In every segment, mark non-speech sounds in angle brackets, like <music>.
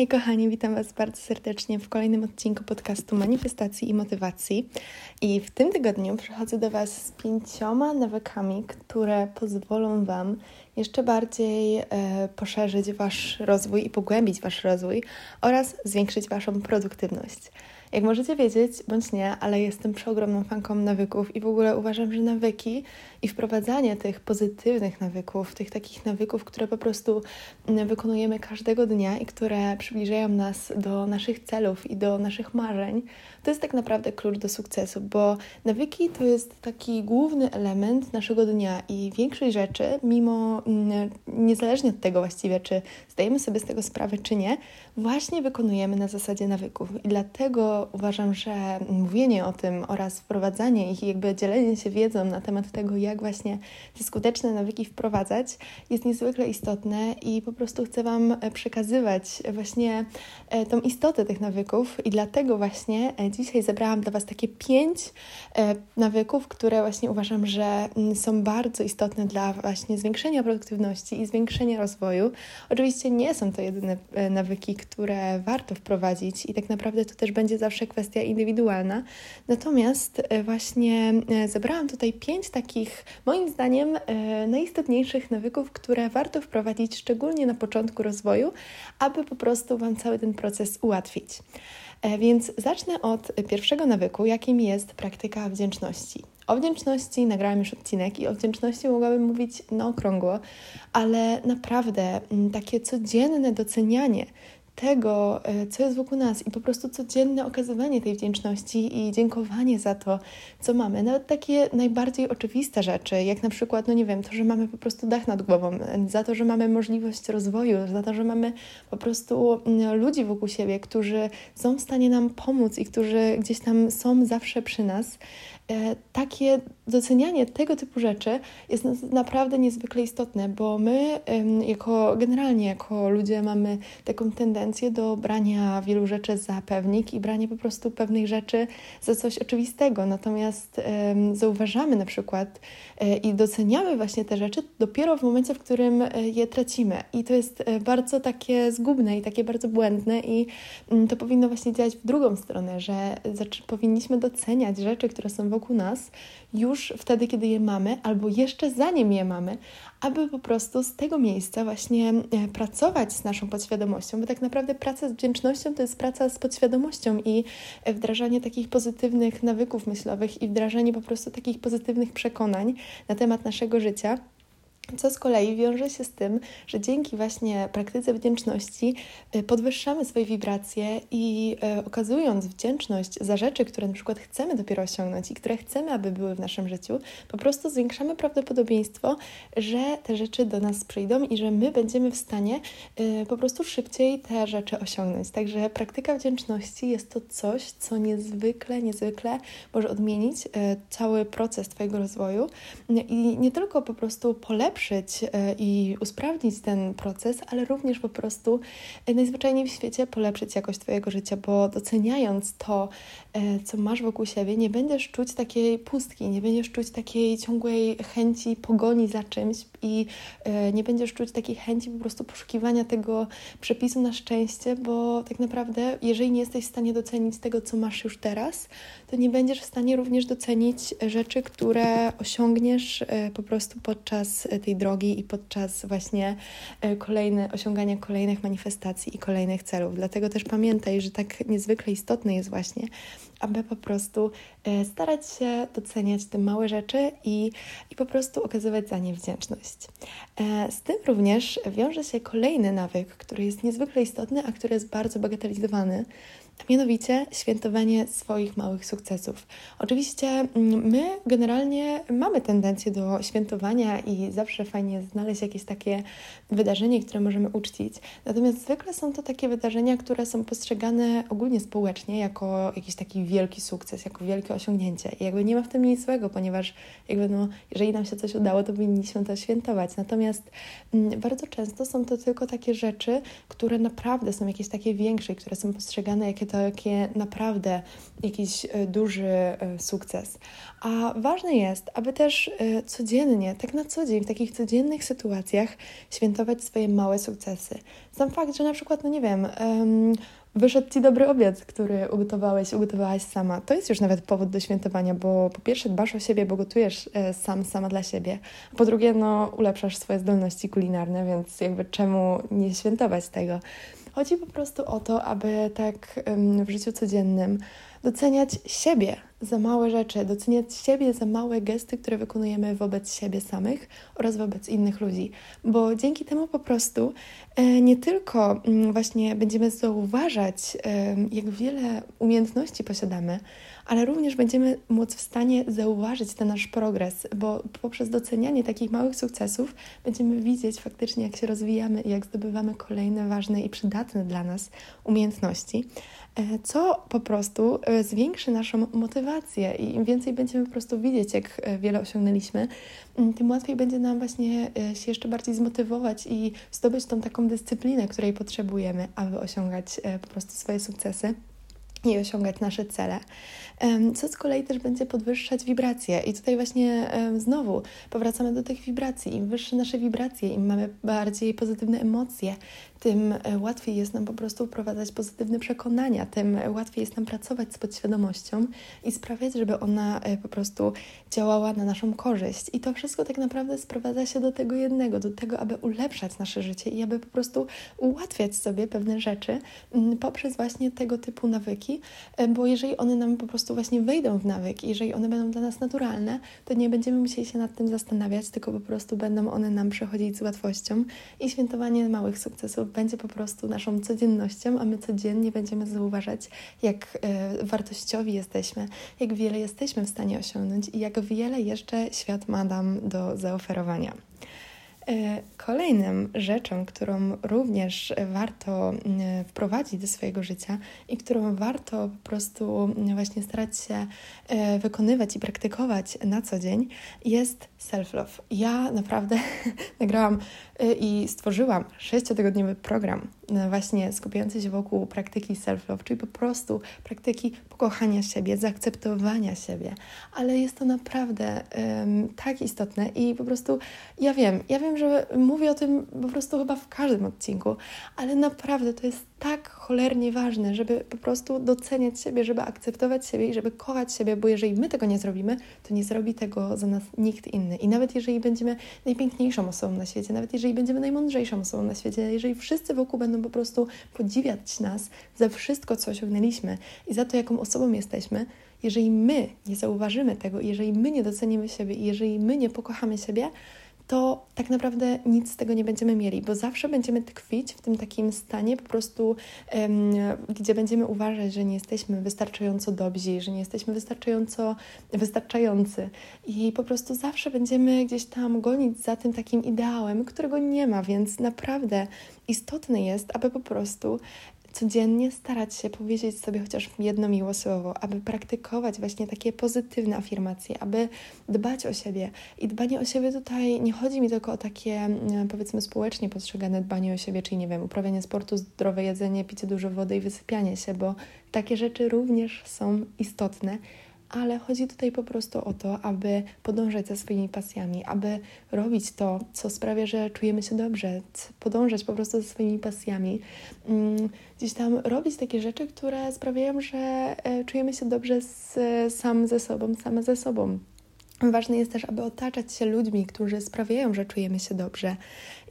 Hej kochani, witam Was bardzo serdecznie w kolejnym odcinku podcastu Manifestacji i Motywacji. I w tym tygodniu przychodzę do Was z pięcioma nawykami, które pozwolą Wam jeszcze bardziej e, poszerzyć Wasz rozwój i pogłębić Wasz rozwój oraz zwiększyć Waszą produktywność. Jak możecie wiedzieć, bądź nie, ale jestem przeogromną fanką nawyków i w ogóle uważam, że nawyki i wprowadzanie tych pozytywnych nawyków, tych takich nawyków, które po prostu mm, wykonujemy każdego dnia i które przybliżają nas do naszych celów i do naszych marzeń, to jest tak naprawdę klucz do sukcesu, bo nawyki to jest taki główny element naszego dnia i większość rzeczy, mimo mm, niezależnie od tego właściwie, czy zdajemy sobie z tego sprawę, czy nie, właśnie wykonujemy na zasadzie nawyków. I dlatego uważam, że mówienie o tym oraz wprowadzanie ich i jakby dzielenie się wiedzą na temat tego, jak właśnie te skuteczne nawyki wprowadzać, jest niezwykle istotne i po prostu chcę Wam przekazywać właśnie e, tą istotę tych nawyków i dlatego właśnie e, dzisiaj zebrałam dla Was takie pięć e, nawyków, które właśnie uważam, że mm, są bardzo istotne dla właśnie zwiększenia produktywności i zwiększenia rozwoju. Oczywiście nie są to jedyne nawyki, które warto wprowadzić i tak naprawdę to też będzie zawsze kwestia indywidualna. Natomiast właśnie zebrałam tutaj pięć takich moim zdaniem e, najistotniejszych nawyków, które warto wprowadzić szczególnie na początku rozwoju, aby po prostu Wam cały ten proces ułatwić. E, więc zacznę od pierwszego nawyku, jakim jest praktyka wdzięczności. O wdzięczności nagrałam już odcinek i o wdzięczności mogłabym mówić na okrągło, ale naprawdę mm, takie codzienne docenianie tego, e, co jest wokół nas i po prostu codzienne okazywanie tej wdzięczności i dziękowanie za to, co mamy. Nawet takie najbardziej oczywiste rzeczy, jak na przykład, no nie wiem, to, że mamy po prostu dach nad głową, za to, że mamy możliwość rozwoju, za to, że mamy po prostu mm, ludzi wokół siebie, którzy są w stanie nam pomóc i którzy gdzieś tam są zawsze przy nas. E, takie docenianie tego typu rzeczy jest naprawdę niezwykle istotne, bo my jako generalnie jako ludzie mamy taką tendencję do brania wielu rzeczy za pewnik i brania po prostu pewnych rzeczy za coś oczywistego. Natomiast zauważamy na przykład e, i doceniamy właśnie te rzeczy dopiero w momencie, w którym e, je tracimy. I to jest bardzo takie zgubne i takie bardzo błędne i mm, to powinno właśnie działać w drugą stronę, że powinniśmy doceniać rzeczy, które są wokół nas już wtedy, kiedy je mamy, albo jeszcze zanim je mamy, aby po prostu z tego miejsca właśnie e, pracować z naszą podświadomością, bo tak naprawdę praca z wdzięcznością to jest praca z podświadomością i e, wdrażanie takich pozytywnych nawyków myślowych i wdrażanie po prostu takich pozytywnych przekonań na temat naszego życia co z kolei wiąże się z tym, że dzięki właśnie praktyce wdzięczności y, podwyższamy swoje wibracje i y, okazując wdzięczność za rzeczy, które na przykład chcemy dopiero osiągnąć i które chcemy, aby były w naszym życiu, po prostu zwiększamy prawdopodobieństwo, że te rzeczy do nas przyjdą i że my będziemy w stanie y, po prostu szybciej te rzeczy osiągnąć. Także praktyka wdzięczności jest to coś, co niezwykle, niezwykle może odmienić cały proces Twojego rozwoju i nie tylko po prostu polepszyć ulepszyć e, i usprawnić ten proces, ale również po prostu e, najzwyczajniej w świecie polepszyć jakość Twojego życia, bo doceniając to, e, co masz wokół siebie, nie będziesz czuć takiej pustki, nie będziesz czuć takiej ciągłej chęci pogoni za czymś i nie będziesz czuć takiej chęci po prostu poszukiwania tego przepisu na szczęście, bo tak naprawdę, jeżeli nie jesteś w stanie docenić tego, co masz już teraz, to nie będziesz w stanie również docenić rzeczy, które osiągniesz po prostu podczas tej drogi i podczas właśnie e, kolejne, osiągania kolejnych manifestacji i kolejnych celów. Dlatego też pamiętaj, że tak niezwykle istotne jest właśnie, aby po prostu e, starać się doceniać te małe rzeczy i, i po prostu okazywać za nie wdzięczność. E, z tym również wiąże się kolejny nawyk, który jest niezwykle istotny, a który jest bardzo bagatelizowany, mianowicie świętowanie swoich małych sukcesów. Oczywiście mm, my generalnie mamy tendencję do świętowania i zawsze fajnie jest znaleźć jakieś takie wydarzenie, które możemy uczcić. Natomiast zwykle są to takie wydarzenia, które są postrzegane ogólnie społecznie jako jakiś taki wielki sukces, jako wielkie osiągnięcie. I jakby nie ma w tym nic złego, ponieważ jakby no, jeżeli nam się coś udało, to powinniśmy to świętować. Natomiast mm, bardzo często są to tylko takie rzeczy, które naprawdę są jakieś takie większe, które są postrzegane jako takie naprawdę jakiś e, duży e, sukces. A ważne jest, aby też e, codziennie, tak na co dzień, w takich codziennych sytuacjach świętować swoje małe sukcesy. Sam fakt, że na przykład, no nie wiem, um, wyszedł Ci dobry obiad, który ugotowałeś, ugotowałaś sama. To jest już nawet powód do świętowania, bo po pierwsze dbasz o siebie, bo gotujesz sam, sama dla siebie, a po drugie, no ulepszasz swoje zdolności kulinarne, więc jakby czemu nie świętować tego? Chodzi po prostu o to, aby tak w życiu codziennym doceniać siebie za małe rzeczy, doceniać siebie za małe gesty, które wykonujemy wobec siebie samych oraz wobec innych ludzi, bo dzięki temu po prostu e, nie tylko mm, właśnie będziemy zauważać, jak wiele umiejętności posiadamy, ale również będziemy móc w stanie zauważyć ten nasz progres, bo poprzez docenianie takich małych sukcesów będziemy widzieć faktycznie, jak się rozwijamy i jak zdobywamy kolejne ważne i przydatne dla nas umiejętności. E, co po prostu e, zwiększy naszą motywację i im więcej będziemy po prostu widzieć, jak e, wiele osiągnęliśmy, mm, tym łatwiej będzie nam właśnie się jeszcze bardziej zmotywować i zdobyć tą taką dyscyplinę, której potrzebujemy, aby osiągać po prostu swoje sukcesy i osiągać nasze cele, co z kolei też będzie podwyższać wibracje. I tutaj właśnie znowu powracamy do tych wibracji. Im wyższe nasze wibracje, im mamy bardziej pozytywne emocje, tym e, łatwiej jest nam po prostu wprowadzać pozytywne przekonania, tym łatwiej jest nam pracować z podświadomością i sprawiać, żeby ona e, po prostu działała na naszą korzyść. I to wszystko tak naprawdę sprowadza się do tego jednego, do tego, aby ulepszać nasze życie i aby po prostu ułatwiać sobie pewne rzeczy poprzez właśnie tego typu nawyki, e, bo jeżeli one nam po prostu właśnie wejdą w nawyk, jeżeli one będą dla nas naturalne, to nie będziemy musieli się nad tym zastanawiać, tylko po prostu będą one nam przechodzić z łatwością i świętowanie małych sukcesów będzie po prostu naszą codziennością, a my codziennie będziemy zauważać, jak e, wartościowi jesteśmy, jak wiele jesteśmy w stanie osiągnąć i jak wiele jeszcze świat ma nam do zaoferowania. E, kolejnym rzeczą, którą również warto e, wprowadzić do swojego życia i którą warto po prostu właśnie starać się wykonywać i praktykować na co dzień, jest self-love. Ja naprawdę <laughs> nagrałam i stworzyłam sześciotygodniowy program y, właśnie skupiający się wokół praktyki self-love, czyli po prostu praktyki pokochania siebie, zaakceptowania siebie, ale jest to naprawdę um, tak istotne i po prostu ja wiem, ja wiem, że mówię o tym po prostu chyba w każdym odcinku, ale naprawdę to jest tak cholernie ważne, żeby po prostu doceniać siebie, żeby akceptować siebie i żeby kochać siebie, bo jeżeli my tego nie zrobimy, to nie zrobi tego za nas nikt inny. I nawet jeżeli będziemy najpiękniejszą osobą na świecie, nawet jeżeli będziemy najmądrzejszą osobą na świecie, jeżeli wszyscy wokół będą po prostu podziwiać nas za wszystko, co osiągnęliśmy i za to, jaką osobą jesteśmy, jeżeli my nie zauważymy tego, jeżeli my nie docenimy siebie i jeżeli my nie pokochamy siebie, to tak naprawdę nic z tego nie będziemy mieli, bo zawsze będziemy tkwić w tym takim stanie po prostu, um, gdzie będziemy uważać, że nie jesteśmy wystarczająco dobrzy, że nie jesteśmy wystarczająco wystarczający. I po prostu zawsze będziemy gdzieś tam gonić za tym takim ideałem, którego nie ma, więc naprawdę istotne jest, aby po prostu codziennie starać się powiedzieć sobie chociaż jedno miłe słowo, aby praktykować właśnie takie pozytywne afirmacje, aby dbać o siebie. I dbanie o siebie tutaj nie chodzi mi tylko o takie, mm, powiedzmy, społecznie postrzegane dbanie o siebie, czyli nie wiem, uprawianie sportu, zdrowe jedzenie, picie dużo wody i wysypianie się, bo takie rzeczy również są istotne ale chodzi tutaj po prostu o to, aby podążać za swoimi pasjami, aby robić to, co sprawia, że czujemy się dobrze, podążać po prostu za swoimi pasjami, mm, gdzieś tam robić takie rzeczy, które sprawiają, że e, czujemy się dobrze z, sam ze sobą, same ze sobą. Ważne jest też, aby otaczać się ludźmi, którzy sprawiają, że czujemy się dobrze.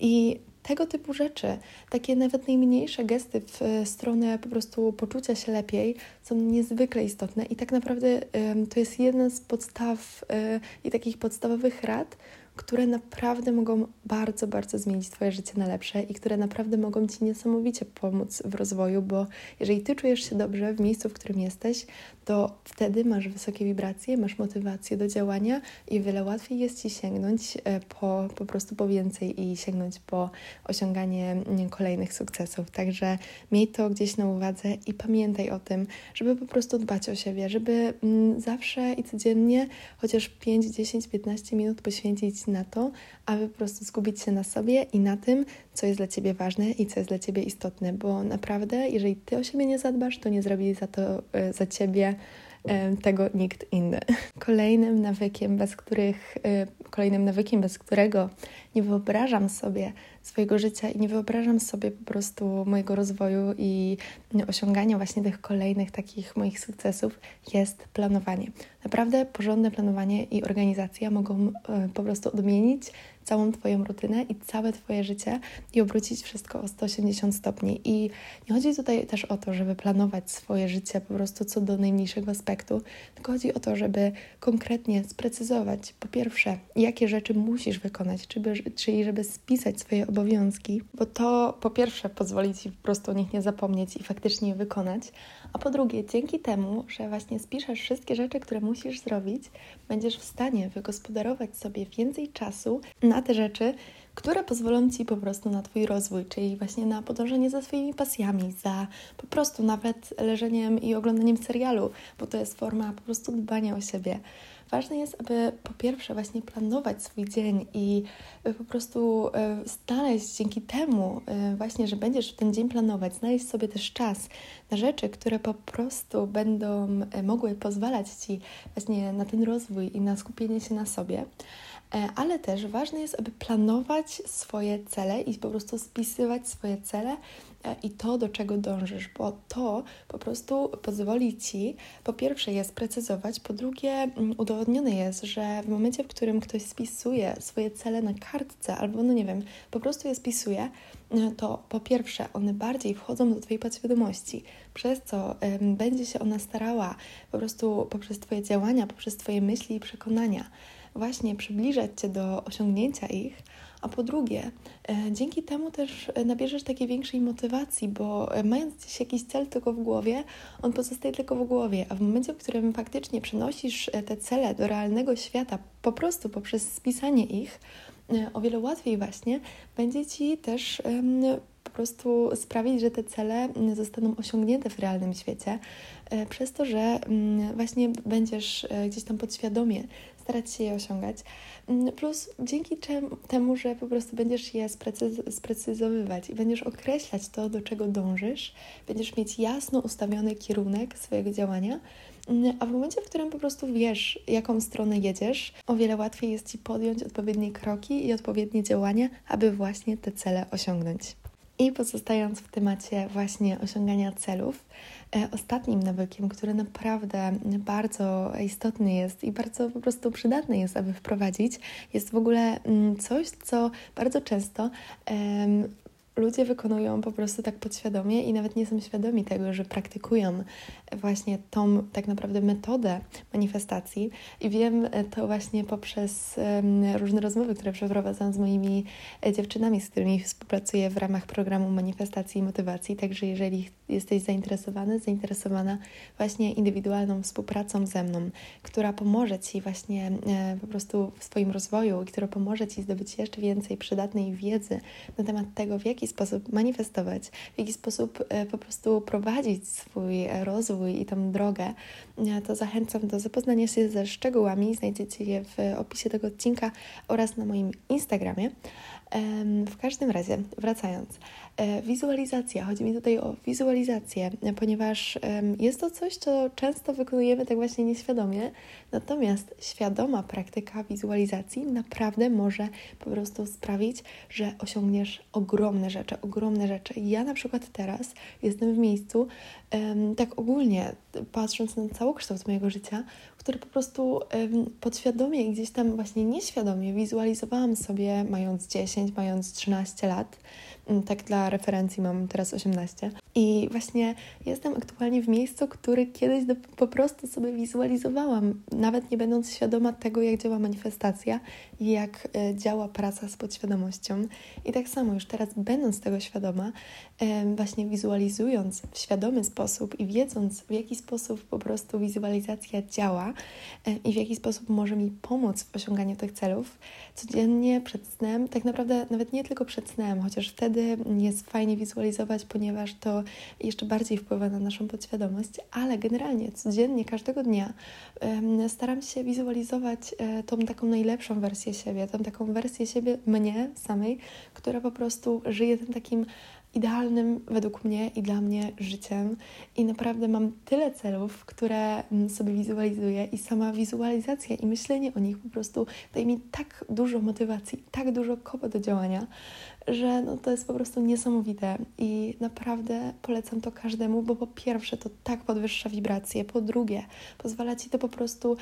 I tego typu rzeczy, takie nawet najmniejsze gesty w e, stronę po prostu poczucia się lepiej są niezwykle istotne i tak naprawdę to jest jedna z podstaw e, i takich podstawowych rad, które naprawdę mogą bardzo, bardzo zmienić Twoje życie na lepsze i które naprawdę mogą Ci niesamowicie pomóc w rozwoju, bo jeżeli Ty czujesz się dobrze w miejscu, w którym jesteś, to wtedy masz wysokie wibracje, masz motywację do działania i wiele łatwiej jest Ci sięgnąć e, po, po prostu po więcej i sięgnąć po osiąganie mm, kolejnych sukcesów. Także miej to gdzieś na uwadze i pamiętaj o tym, żeby po prostu dbać o siebie, żeby mm, zawsze i codziennie chociaż 5, 10, 15 minut poświęcić na to, aby po prostu skupić się na sobie i na tym, co jest dla Ciebie ważne i co jest dla Ciebie istotne, bo naprawdę, jeżeli Ty o siebie nie zadbasz, to nie zrobi za to e, za Ciebie tego nikt inny. <laughs> Kolejnym nawykiem, bez których, e, kolejnym nawykiem, bez którego nie wyobrażam sobie swojego życia i nie wyobrażam sobie po prostu mojego rozwoju i osiągania właśnie tych kolejnych takich moich sukcesów jest planowanie. Naprawdę porządne planowanie i organizacja mogą e, po prostu odmienić całą Twoją rutynę i całe Twoje życie i obrócić wszystko o 180 stopni. I nie chodzi tutaj też o to, żeby planować swoje życie po prostu co do najmniejszego aspektu, tylko chodzi o to, żeby konkretnie sprecyzować, po pierwsze, jakie rzeczy musisz wykonać, czyli żeby spisać swoje obowiązki, bo to po pierwsze pozwoli Ci po prostu o nich nie zapomnieć i faktycznie je wykonać, a po drugie, dzięki temu, że właśnie spiszesz wszystkie rzeczy, które musisz zrobić, będziesz w stanie wygospodarować sobie więcej czasu na te rzeczy, które pozwolą Ci po prostu na Twój rozwój, czyli właśnie na podążanie za swoimi pasjami, za po prostu nawet leżeniem i oglądaniem serialu, bo to jest forma po prostu dbania o siebie. Ważne jest, aby po pierwsze właśnie planować swój dzień i y, po prostu y, znaleźć dzięki temu y, właśnie, że będziesz ten dzień planować, znaleźć sobie też czas na rzeczy, które po prostu będą mogły pozwalać Ci właśnie na ten rozwój i na skupienie się na sobie. E, ale też ważne jest, aby planować swoje cele i po prostu spisywać swoje cele e, i to, do czego dążysz, bo to po prostu pozwoli ci, po pierwsze, je sprecyzować, po drugie, mm, udowodnione jest, że w momencie, w którym ktoś spisuje swoje cele na kartce albo, no nie wiem, po prostu je spisuje, no to po pierwsze, one bardziej wchodzą do Twojej podświadomości, przez co będzie się ona starała po prostu poprzez Twoje działania, poprzez Twoje myśli i przekonania właśnie przybliżać Cię do osiągnięcia ich, a po drugie, e, dzięki temu też e, nabierzesz takiej większej motywacji, bo e, mając gdzieś jakiś cel tylko w głowie, on pozostaje tylko w głowie, a w momencie, w którym faktycznie przenosisz te cele do realnego świata, po prostu poprzez spisanie ich, o wiele łatwiej właśnie będzie Ci też po prostu sprawić, że te cele zostaną osiągnięte w realnym świecie, przez to, że właśnie będziesz gdzieś tam podświadomie starać się je osiągać. Mm, plus dzięki temu, że po prostu będziesz je sprecyz sprecyzowywać i będziesz określać to, do czego dążysz, będziesz mieć jasno ustawiony kierunek swojego działania, mm, a w momencie, w którym po prostu wiesz, jaką stronę jedziesz, o wiele łatwiej jest Ci podjąć odpowiednie kroki i odpowiednie działania, aby właśnie te cele osiągnąć. I pozostając w temacie właśnie osiągania celów, e, ostatnim nawykiem, który naprawdę bardzo istotny jest i bardzo po prostu przydatny jest, aby wprowadzić, jest w ogóle mm, coś, co bardzo często ludzie wykonują po prostu tak podświadomie i nawet nie są świadomi tego, że praktykują właśnie tą tak naprawdę metodę manifestacji. I wiem to właśnie poprzez różne rozmowy, które przeprowadzam z moimi e, dziewczynami, z którymi współpracuję w ramach programu manifestacji i motywacji. Także jeżeli jesteś zainteresowany, zainteresowana właśnie indywidualną współpracą ze mną, która pomoże Ci właśnie e, po prostu w swoim rozwoju i która pomoże Ci zdobyć jeszcze więcej przydatnej wiedzy na temat tego, w jaki sposób manifestować, w jaki sposób e, po prostu prowadzić swój rozwój i tą drogę, e, to zachęcam do zapoznania się ze szczegółami. Znajdziecie je w opisie tego odcinka oraz na moim Instagramie. W każdym razie, wracając, e, wizualizacja. Chodzi mi tutaj o wizualizację, ponieważ jest to coś, co często wykonujemy tak właśnie nieświadomie, natomiast świadoma praktyka wizualizacji naprawdę może po prostu sprawić, że osiągniesz ogromne rzeczy, ogromne rzeczy. Ja na przykład teraz jestem w miejscu, tak ogólnie patrząc na całokształt mojego życia, który po prostu podświadomie gdzieś tam właśnie nieświadomie wizualizowałam sobie, mając 10, mając 13 lat. Mm, tak dla referencji mam teraz 18. I właśnie jestem aktualnie w miejscu, który kiedyś do, po prostu sobie wizualizowałam, nawet nie będąc świadoma tego, jak działa manifestacja i jak e, działa praca z podświadomością. I tak samo już teraz, będąc tego świadoma, e, właśnie wizualizując w świadomy sposób i wiedząc, w jaki sposób po prostu wizualizacja działa e, i w jaki sposób może mi pomóc w osiąganiu tych celów, codziennie przed snem, tak naprawdę nawet nie tylko przed snem, chociaż wtedy naprawdę jest fajnie wizualizować, ponieważ to jeszcze bardziej wpływa na naszą podświadomość, ale generalnie codziennie, każdego dnia staram się wizualizować e, tą taką najlepszą wersję siebie, tą taką wersję siebie mnie samej, która po prostu żyje tym takim idealnym według mnie i dla mnie życiem. I naprawdę mam tyle celów, które mm, sobie wizualizuję, i sama wizualizacja i myślenie o nich po prostu daje mi tak dużo motywacji, tak dużo koła do działania, że no to jest po prostu niesamowite. I naprawdę polecam to każdemu, bo po pierwsze to tak podwyższa wibracje, po drugie pozwala ci to po prostu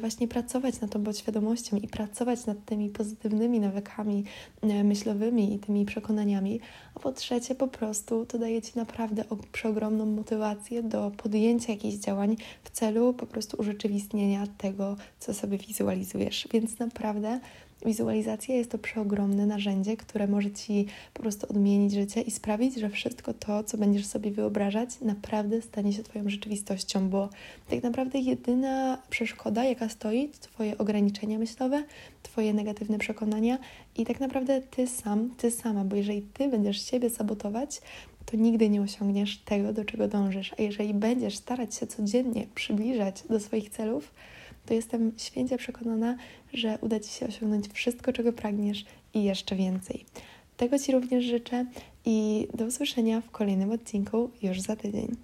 właśnie pracować nad tą podświadomością i pracować nad tymi pozytywnymi nawykami e, myślowymi i tymi przekonaniami, a po trzecie po prostu to daje Ci naprawdę przeogromną motywację do podjęcia jakichś działań w celu po prostu urzeczywistnienia tego, co sobie wizualizujesz. Więc naprawdę Wizualizacja jest to przeogromne narzędzie, które może Ci po prostu odmienić życie i sprawić, że wszystko to, co będziesz sobie wyobrażać, naprawdę stanie się Twoją rzeczywistością, bo tak naprawdę jedyna przeszkoda, jaka stoi, to Twoje ograniczenia myślowe, Twoje negatywne przekonania i tak naprawdę Ty sam, Ty sama, bo jeżeli Ty będziesz siebie sabotować, to nigdy nie osiągniesz tego, do czego dążysz. A jeżeli będziesz starać się codziennie przybliżać do swoich celów, to jestem święcie przekonana, że uda Ci się osiągnąć wszystko, czego pragniesz i jeszcze więcej. Tego Ci również życzę i do usłyszenia w kolejnym odcinku już za tydzień.